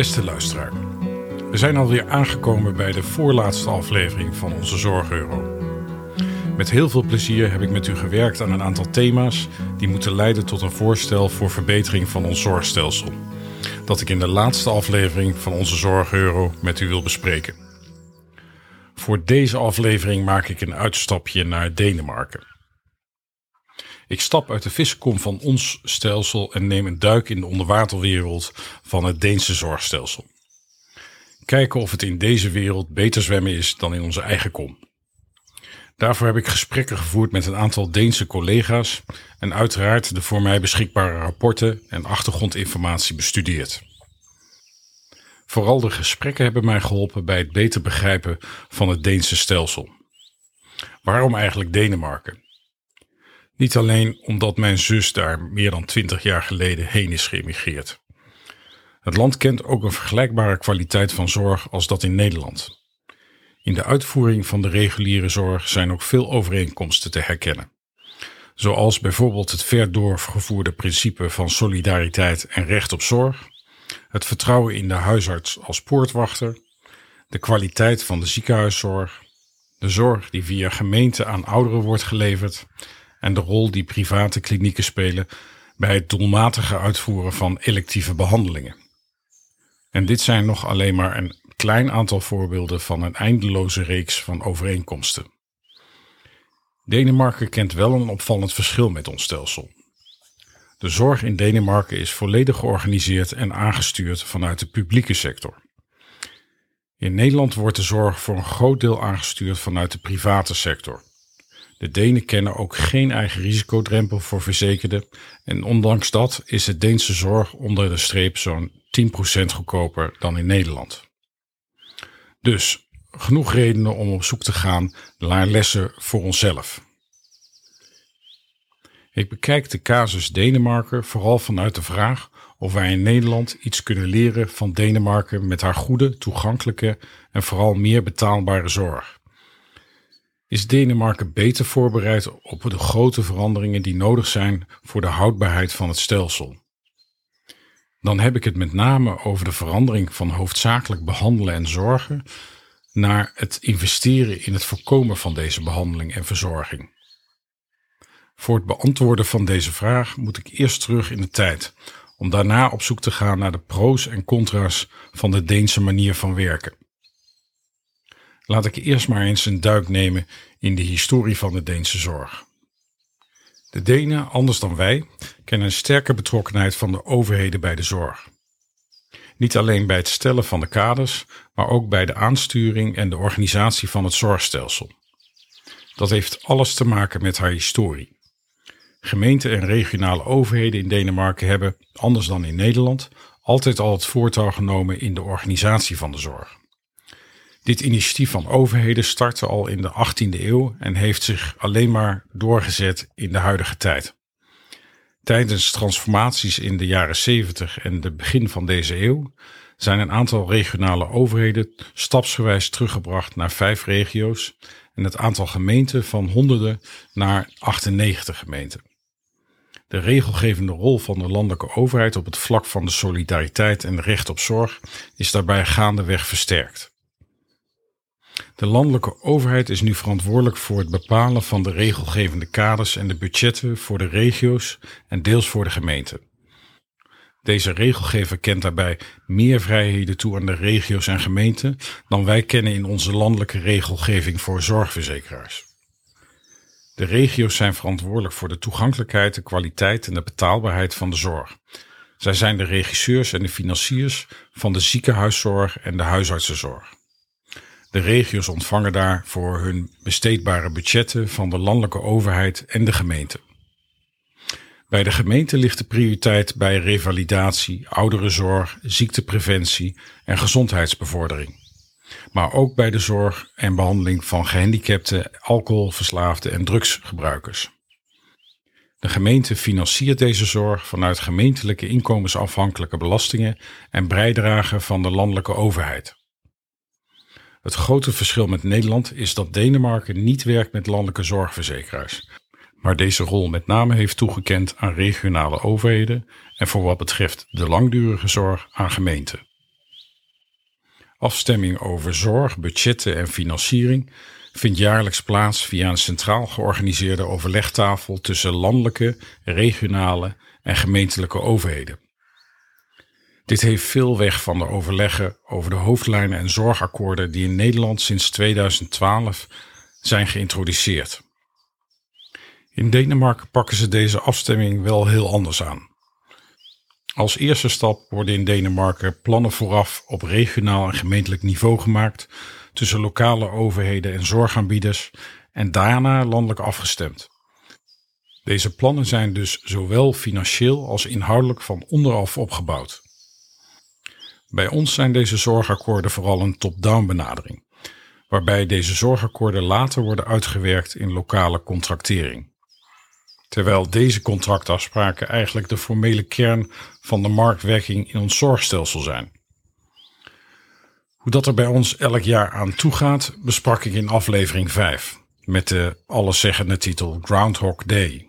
Beste luisteraar, we zijn alweer aangekomen bij de voorlaatste aflevering van onze Zorgeuro. Met heel veel plezier heb ik met u gewerkt aan een aantal thema's die moeten leiden tot een voorstel voor verbetering van ons zorgstelsel. Dat ik in de laatste aflevering van onze Zorgeuro met u wil bespreken. Voor deze aflevering maak ik een uitstapje naar Denemarken. Ik stap uit de vissenkom van ons stelsel en neem een duik in de onderwaterwereld van het Deense zorgstelsel. Kijken of het in deze wereld beter zwemmen is dan in onze eigen kom. Daarvoor heb ik gesprekken gevoerd met een aantal Deense collega's en uiteraard de voor mij beschikbare rapporten en achtergrondinformatie bestudeerd. Vooral de gesprekken hebben mij geholpen bij het beter begrijpen van het Deense stelsel. Waarom eigenlijk Denemarken? Niet alleen omdat mijn zus daar meer dan twintig jaar geleden heen is geëmigreerd. Het land kent ook een vergelijkbare kwaliteit van zorg als dat in Nederland. In de uitvoering van de reguliere zorg zijn ook veel overeenkomsten te herkennen. Zoals bijvoorbeeld het ver doorgevoerde principe van solidariteit en recht op zorg, het vertrouwen in de huisarts als poortwachter, de kwaliteit van de ziekenhuiszorg, de zorg die via gemeente aan ouderen wordt geleverd en de rol die private klinieken spelen bij het doelmatige uitvoeren van electieve behandelingen. En dit zijn nog alleen maar een klein aantal voorbeelden van een eindeloze reeks van overeenkomsten. Denemarken kent wel een opvallend verschil met ons stelsel. De zorg in Denemarken is volledig georganiseerd en aangestuurd vanuit de publieke sector. In Nederland wordt de zorg voor een groot deel aangestuurd vanuit de private sector. De Denen kennen ook geen eigen risicodrempel voor verzekerden en ondanks dat is de Deense zorg onder de streep zo'n 10% goedkoper dan in Nederland. Dus genoeg redenen om op zoek te gaan naar lessen voor onszelf. Ik bekijk de casus Denemarken vooral vanuit de vraag of wij in Nederland iets kunnen leren van Denemarken met haar goede, toegankelijke en vooral meer betaalbare zorg. Is Denemarken beter voorbereid op de grote veranderingen die nodig zijn voor de houdbaarheid van het stelsel? Dan heb ik het met name over de verandering van hoofdzakelijk behandelen en zorgen naar het investeren in het voorkomen van deze behandeling en verzorging. Voor het beantwoorden van deze vraag moet ik eerst terug in de tijd, om daarna op zoek te gaan naar de pro's en contra's van de Deense manier van werken. Laat ik eerst maar eens een duik nemen in de historie van de Deense zorg. De Denen, anders dan wij, kennen een sterke betrokkenheid van de overheden bij de zorg. Niet alleen bij het stellen van de kaders, maar ook bij de aansturing en de organisatie van het zorgstelsel. Dat heeft alles te maken met haar historie. Gemeenten en regionale overheden in Denemarken hebben, anders dan in Nederland, altijd al het voortouw genomen in de organisatie van de zorg. Dit initiatief van overheden startte al in de 18e eeuw en heeft zich alleen maar doorgezet in de huidige tijd. Tijdens transformaties in de jaren 70 en het begin van deze eeuw zijn een aantal regionale overheden stapsgewijs teruggebracht naar vijf regio's en het aantal gemeenten van honderden naar 98 gemeenten. De regelgevende rol van de landelijke overheid op het vlak van de solidariteit en recht op zorg is daarbij gaandeweg versterkt. De landelijke overheid is nu verantwoordelijk voor het bepalen van de regelgevende kaders en de budgetten voor de regio's en deels voor de gemeenten. Deze regelgever kent daarbij meer vrijheden toe aan de regio's en gemeenten dan wij kennen in onze landelijke regelgeving voor zorgverzekeraars. De regio's zijn verantwoordelijk voor de toegankelijkheid, de kwaliteit en de betaalbaarheid van de zorg. Zij zijn de regisseurs en de financiers van de ziekenhuiszorg en de huisartsenzorg. De regio's ontvangen daarvoor hun besteedbare budgetten van de landelijke overheid en de gemeente. Bij de gemeente ligt de prioriteit bij revalidatie, ouderenzorg, ziektepreventie en gezondheidsbevordering. Maar ook bij de zorg en behandeling van gehandicapten, alcoholverslaafden en drugsgebruikers. De gemeente financiert deze zorg vanuit gemeentelijke inkomensafhankelijke belastingen en bijdragen van de landelijke overheid. Het grote verschil met Nederland is dat Denemarken niet werkt met landelijke zorgverzekeraars, maar deze rol met name heeft toegekend aan regionale overheden en voor wat betreft de langdurige zorg aan gemeenten. Afstemming over zorg, budgetten en financiering vindt jaarlijks plaats via een centraal georganiseerde overlegtafel tussen landelijke, regionale en gemeentelijke overheden. Dit heeft veel weg van de overleggen over de hoofdlijnen en zorgakkoorden die in Nederland sinds 2012 zijn geïntroduceerd. In Denemarken pakken ze deze afstemming wel heel anders aan. Als eerste stap worden in Denemarken plannen vooraf op regionaal en gemeentelijk niveau gemaakt tussen lokale overheden en zorgaanbieders en daarna landelijk afgestemd. Deze plannen zijn dus zowel financieel als inhoudelijk van onderaf opgebouwd. Bij ons zijn deze zorgakkoorden vooral een top-down benadering, waarbij deze zorgakkoorden later worden uitgewerkt in lokale contractering. Terwijl deze contractafspraken eigenlijk de formele kern van de marktwerking in ons zorgstelsel zijn. Hoe dat er bij ons elk jaar aan toe gaat, besprak ik in aflevering 5 met de alleszeggende titel Groundhog Day.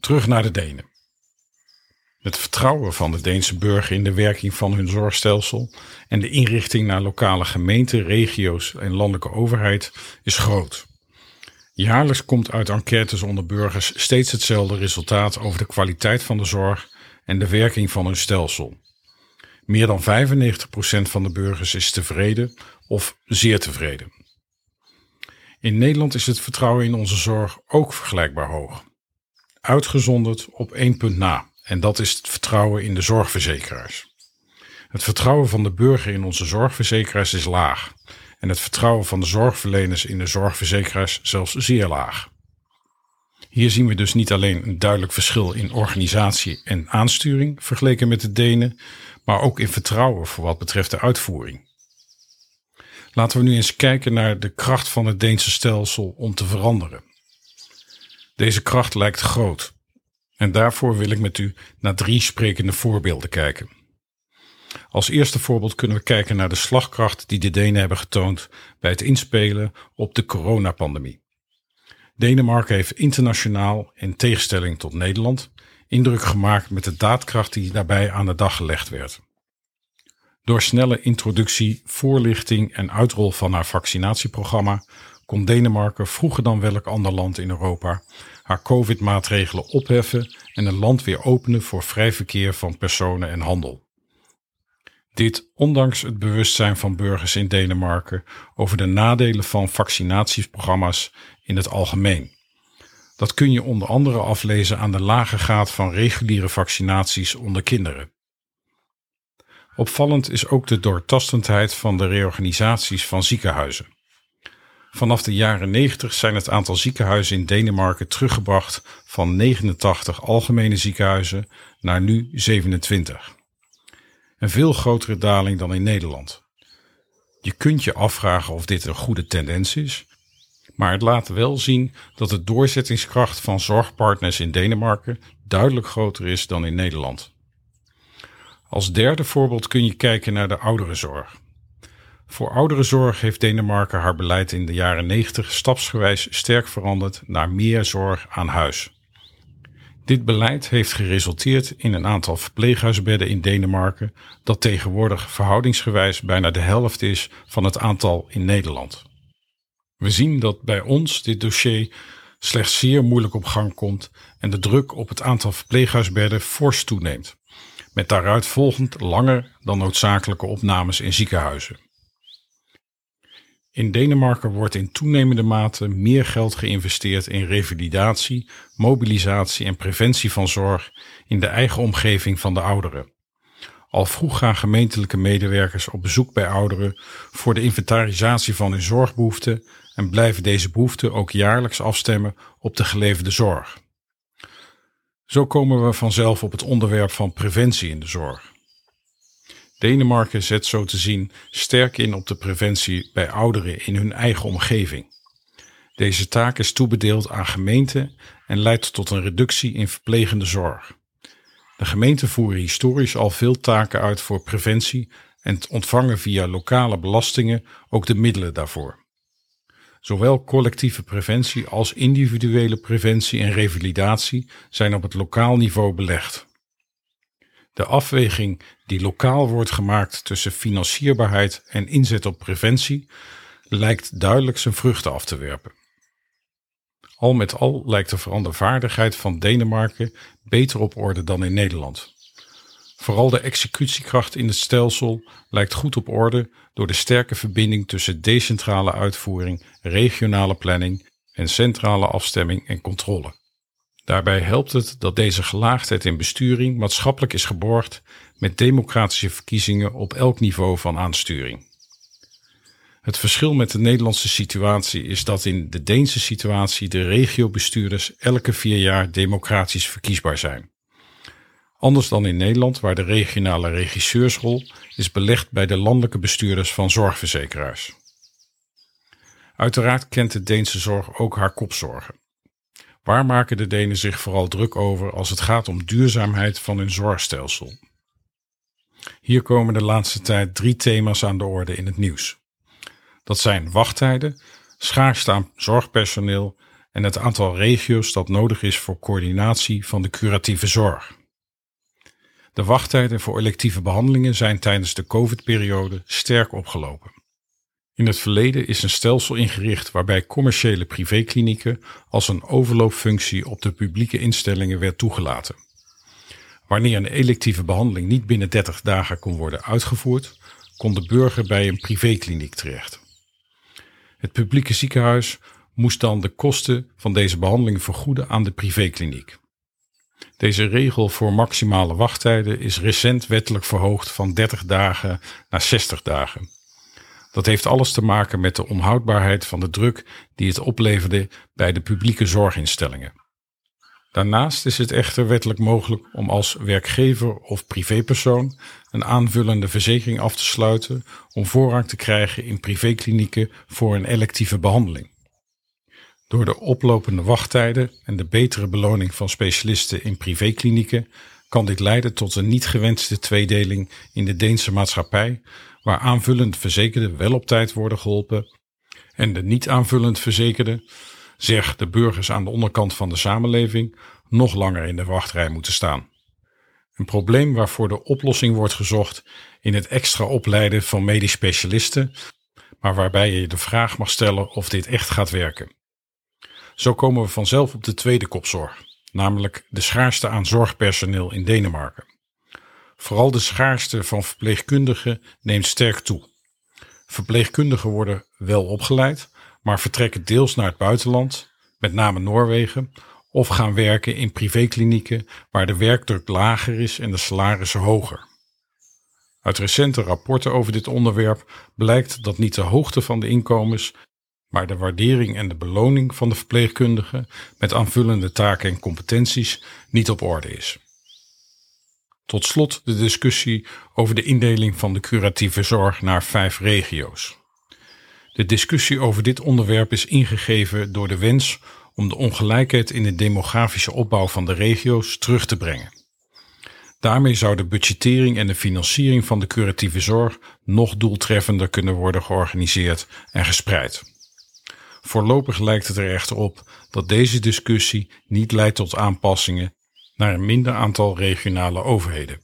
Terug naar de Denen. Het vertrouwen van de Deense burger in de werking van hun zorgstelsel en de inrichting naar lokale gemeenten, regio's en landelijke overheid is groot. Jaarlijks komt uit enquêtes onder burgers steeds hetzelfde resultaat over de kwaliteit van de zorg en de werking van hun stelsel. Meer dan 95% van de burgers is tevreden of zeer tevreden. In Nederland is het vertrouwen in onze zorg ook vergelijkbaar hoog. Uitgezonderd op één punt na, en dat is het vertrouwen in de zorgverzekeraars. Het vertrouwen van de burger in onze zorgverzekeraars is laag en het vertrouwen van de zorgverleners in de zorgverzekeraars zelfs zeer laag. Hier zien we dus niet alleen een duidelijk verschil in organisatie en aansturing vergeleken met de Denen, maar ook in vertrouwen voor wat betreft de uitvoering. Laten we nu eens kijken naar de kracht van het Deense stelsel om te veranderen. Deze kracht lijkt groot en daarvoor wil ik met u naar drie sprekende voorbeelden kijken. Als eerste voorbeeld kunnen we kijken naar de slagkracht die de Denen hebben getoond bij het inspelen op de coronapandemie. Denemarken heeft internationaal, in tegenstelling tot Nederland, indruk gemaakt met de daadkracht die daarbij aan de dag gelegd werd. Door snelle introductie, voorlichting en uitrol van haar vaccinatieprogramma kon Denemarken vroeger dan welk ander land in Europa haar COVID-maatregelen opheffen en een land weer openen voor vrij verkeer van personen en handel. Dit ondanks het bewustzijn van burgers in Denemarken over de nadelen van vaccinatieprogramma's in het algemeen. Dat kun je onder andere aflezen aan de lage graad van reguliere vaccinaties onder kinderen. Opvallend is ook de doortastendheid van de reorganisaties van ziekenhuizen. Vanaf de jaren 90 zijn het aantal ziekenhuizen in Denemarken teruggebracht van 89 algemene ziekenhuizen naar nu 27. Een veel grotere daling dan in Nederland. Je kunt je afvragen of dit een goede tendens is, maar het laat wel zien dat de doorzettingskracht van zorgpartners in Denemarken duidelijk groter is dan in Nederland. Als derde voorbeeld kun je kijken naar de ouderenzorg. Voor ouderenzorg heeft Denemarken haar beleid in de jaren 90 stapsgewijs sterk veranderd naar meer zorg aan huis. Dit beleid heeft geresulteerd in een aantal verpleeghuisbedden in Denemarken dat tegenwoordig verhoudingsgewijs bijna de helft is van het aantal in Nederland. We zien dat bij ons dit dossier slechts zeer moeilijk op gang komt en de druk op het aantal verpleeghuisbedden fors toeneemt, met daaruit volgend langer dan noodzakelijke opnames in ziekenhuizen. In Denemarken wordt in toenemende mate meer geld geïnvesteerd in revalidatie, mobilisatie en preventie van zorg in de eigen omgeving van de ouderen. Al vroeg gaan gemeentelijke medewerkers op bezoek bij ouderen voor de inventarisatie van hun zorgbehoeften en blijven deze behoeften ook jaarlijks afstemmen op de geleverde zorg. Zo komen we vanzelf op het onderwerp van preventie in de zorg. Denemarken zet zo te zien sterk in op de preventie bij ouderen in hun eigen omgeving. Deze taak is toebedeeld aan gemeenten en leidt tot een reductie in verplegende zorg. De gemeenten voeren historisch al veel taken uit voor preventie en ontvangen via lokale belastingen ook de middelen daarvoor. Zowel collectieve preventie als individuele preventie en revalidatie zijn op het lokaal niveau belegd. De afweging die lokaal wordt gemaakt tussen financierbaarheid en inzet op preventie lijkt duidelijk zijn vruchten af te werpen. Al met al lijkt de verandervaardigheid van Denemarken beter op orde dan in Nederland. Vooral de executiekracht in het stelsel lijkt goed op orde door de sterke verbinding tussen decentrale uitvoering, regionale planning en centrale afstemming en controle. Daarbij helpt het dat deze gelaagdheid in besturing maatschappelijk is geborgd met democratische verkiezingen op elk niveau van aansturing. Het verschil met de Nederlandse situatie is dat in de Deense situatie de regiobestuurders elke vier jaar democratisch verkiesbaar zijn. Anders dan in Nederland, waar de regionale regisseursrol is belegd bij de landelijke bestuurders van zorgverzekeraars. Uiteraard kent de Deense zorg ook haar kopzorgen. Waar maken de Denen zich vooral druk over als het gaat om duurzaamheid van hun zorgstelsel? Hier komen de laatste tijd drie thema's aan de orde in het nieuws. Dat zijn wachttijden, schaarste aan zorgpersoneel en het aantal regio's dat nodig is voor coördinatie van de curatieve zorg. De wachttijden voor electieve behandelingen zijn tijdens de COVID-periode sterk opgelopen. In het verleden is een stelsel ingericht waarbij commerciële privéklinieken als een overloopfunctie op de publieke instellingen werd toegelaten. Wanneer een electieve behandeling niet binnen 30 dagen kon worden uitgevoerd, kon de burger bij een privékliniek terecht. Het publieke ziekenhuis moest dan de kosten van deze behandeling vergoeden aan de privékliniek. Deze regel voor maximale wachttijden is recent wettelijk verhoogd van 30 dagen naar 60 dagen. Dat heeft alles te maken met de onhoudbaarheid van de druk die het opleverde bij de publieke zorginstellingen. Daarnaast is het echter wettelijk mogelijk om als werkgever of privépersoon een aanvullende verzekering af te sluiten om voorrang te krijgen in privéklinieken voor een electieve behandeling. Door de oplopende wachttijden en de betere beloning van specialisten in privéklinieken kan dit leiden tot een niet gewenste tweedeling in de Deense maatschappij, waar aanvullend verzekerden wel op tijd worden geholpen en de niet aanvullend verzekerden, zeg de burgers aan de onderkant van de samenleving, nog langer in de wachtrij moeten staan. Een probleem waarvoor de oplossing wordt gezocht in het extra opleiden van medisch specialisten, maar waarbij je de vraag mag stellen of dit echt gaat werken. Zo komen we vanzelf op de tweede kopzorg, namelijk de schaarste aan zorgpersoneel in Denemarken. Vooral de schaarste van verpleegkundigen neemt sterk toe. Verpleegkundigen worden wel opgeleid, maar vertrekken deels naar het buitenland, met name Noorwegen, of gaan werken in privéklinieken waar de werkdruk lager is en de salarissen hoger. Uit recente rapporten over dit onderwerp blijkt dat niet de hoogte van de inkomens, maar de waardering en de beloning van de verpleegkundigen met aanvullende taken en competenties niet op orde is. Tot slot de discussie over de indeling van de curatieve zorg naar vijf regio's. De discussie over dit onderwerp is ingegeven door de wens om de ongelijkheid in de demografische opbouw van de regio's terug te brengen. Daarmee zou de budgettering en de financiering van de curatieve zorg nog doeltreffender kunnen worden georganiseerd en gespreid. Voorlopig lijkt het er echter op dat deze discussie niet leidt tot aanpassingen naar een minder aantal regionale overheden.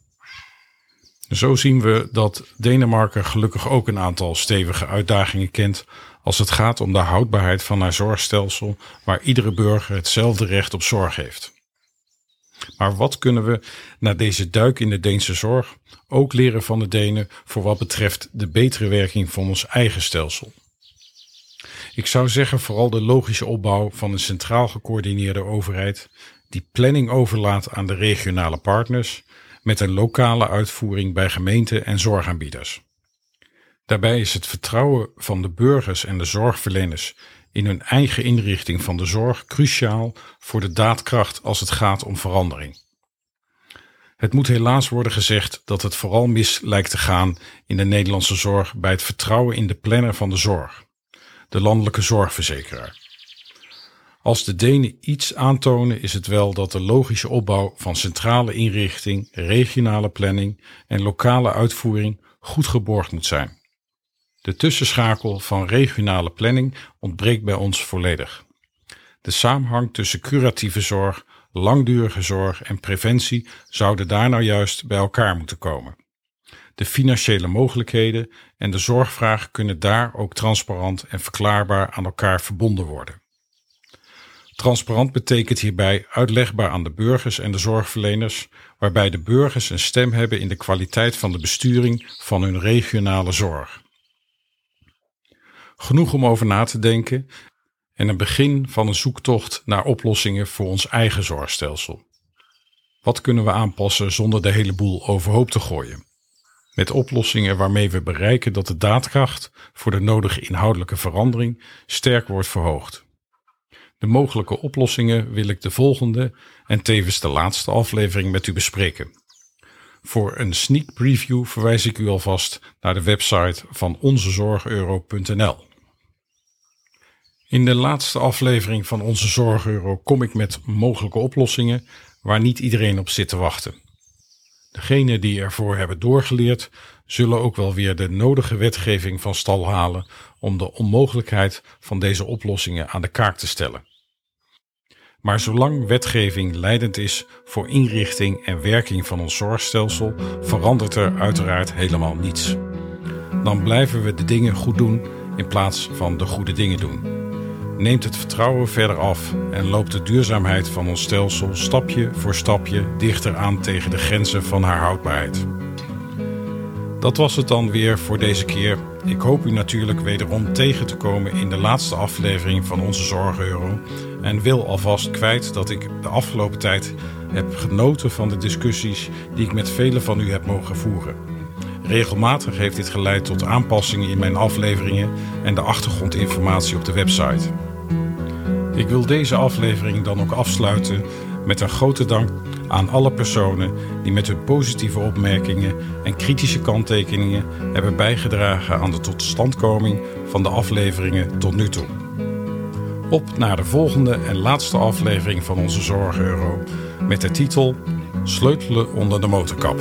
Zo zien we dat Denemarken gelukkig ook een aantal stevige uitdagingen kent als het gaat om de houdbaarheid van haar zorgstelsel, waar iedere burger hetzelfde recht op zorg heeft. Maar wat kunnen we na deze duik in de Deense zorg ook leren van de Denen voor wat betreft de betere werking van ons eigen stelsel? Ik zou zeggen vooral de logische opbouw van een centraal gecoördineerde overheid die planning overlaat aan de regionale partners met een lokale uitvoering bij gemeenten en zorgaanbieders. Daarbij is het vertrouwen van de burgers en de zorgverleners in hun eigen inrichting van de zorg cruciaal voor de daadkracht als het gaat om verandering. Het moet helaas worden gezegd dat het vooral mis lijkt te gaan in de Nederlandse zorg bij het vertrouwen in de planner van de zorg, de landelijke zorgverzekeraar. Als de Denen iets aantonen is het wel dat de logische opbouw van centrale inrichting, regionale planning en lokale uitvoering goed geborgd moet zijn. De tussenschakel van regionale planning ontbreekt bij ons volledig. De samenhang tussen curatieve zorg, langdurige zorg en preventie zouden daar nou juist bij elkaar moeten komen. De financiële mogelijkheden en de zorgvraag kunnen daar ook transparant en verklaarbaar aan elkaar verbonden worden. Transparant betekent hierbij uitlegbaar aan de burgers en de zorgverleners, waarbij de burgers een stem hebben in de kwaliteit van de besturing van hun regionale zorg. Genoeg om over na te denken en een begin van een zoektocht naar oplossingen voor ons eigen zorgstelsel. Wat kunnen we aanpassen zonder de hele boel overhoop te gooien? Met oplossingen waarmee we bereiken dat de daadkracht voor de nodige inhoudelijke verandering sterk wordt verhoogd. De mogelijke oplossingen wil ik de volgende en tevens de laatste aflevering met u bespreken. Voor een sneak preview verwijs ik u alvast naar de website van onzezorgeuro.nl. In de laatste aflevering van Onze Zorgeuro kom ik met mogelijke oplossingen waar niet iedereen op zit te wachten. Degenen die ervoor hebben doorgeleerd, zullen ook wel weer de nodige wetgeving van stal halen om de onmogelijkheid van deze oplossingen aan de kaak te stellen. Maar zolang wetgeving leidend is voor inrichting en werking van ons zorgstelsel, verandert er uiteraard helemaal niets. Dan blijven we de dingen goed doen in plaats van de goede dingen doen. Neemt het vertrouwen verder af en loopt de duurzaamheid van ons stelsel stapje voor stapje dichter aan tegen de grenzen van haar houdbaarheid. Dat was het dan weer voor deze keer. Ik hoop u natuurlijk wederom tegen te komen in de laatste aflevering van onze Zorgeuro. En wil alvast kwijt dat ik de afgelopen tijd heb genoten van de discussies die ik met velen van u heb mogen voeren. Regelmatig heeft dit geleid tot aanpassingen in mijn afleveringen en de achtergrondinformatie op de website. Ik wil deze aflevering dan ook afsluiten met een grote dank aan alle personen die met hun positieve opmerkingen en kritische kanttekeningen hebben bijgedragen aan de totstandkoming van de afleveringen tot nu toe. Op naar de volgende en laatste aflevering van onze Zorg Euro met de titel Sleutelen onder de motorkap.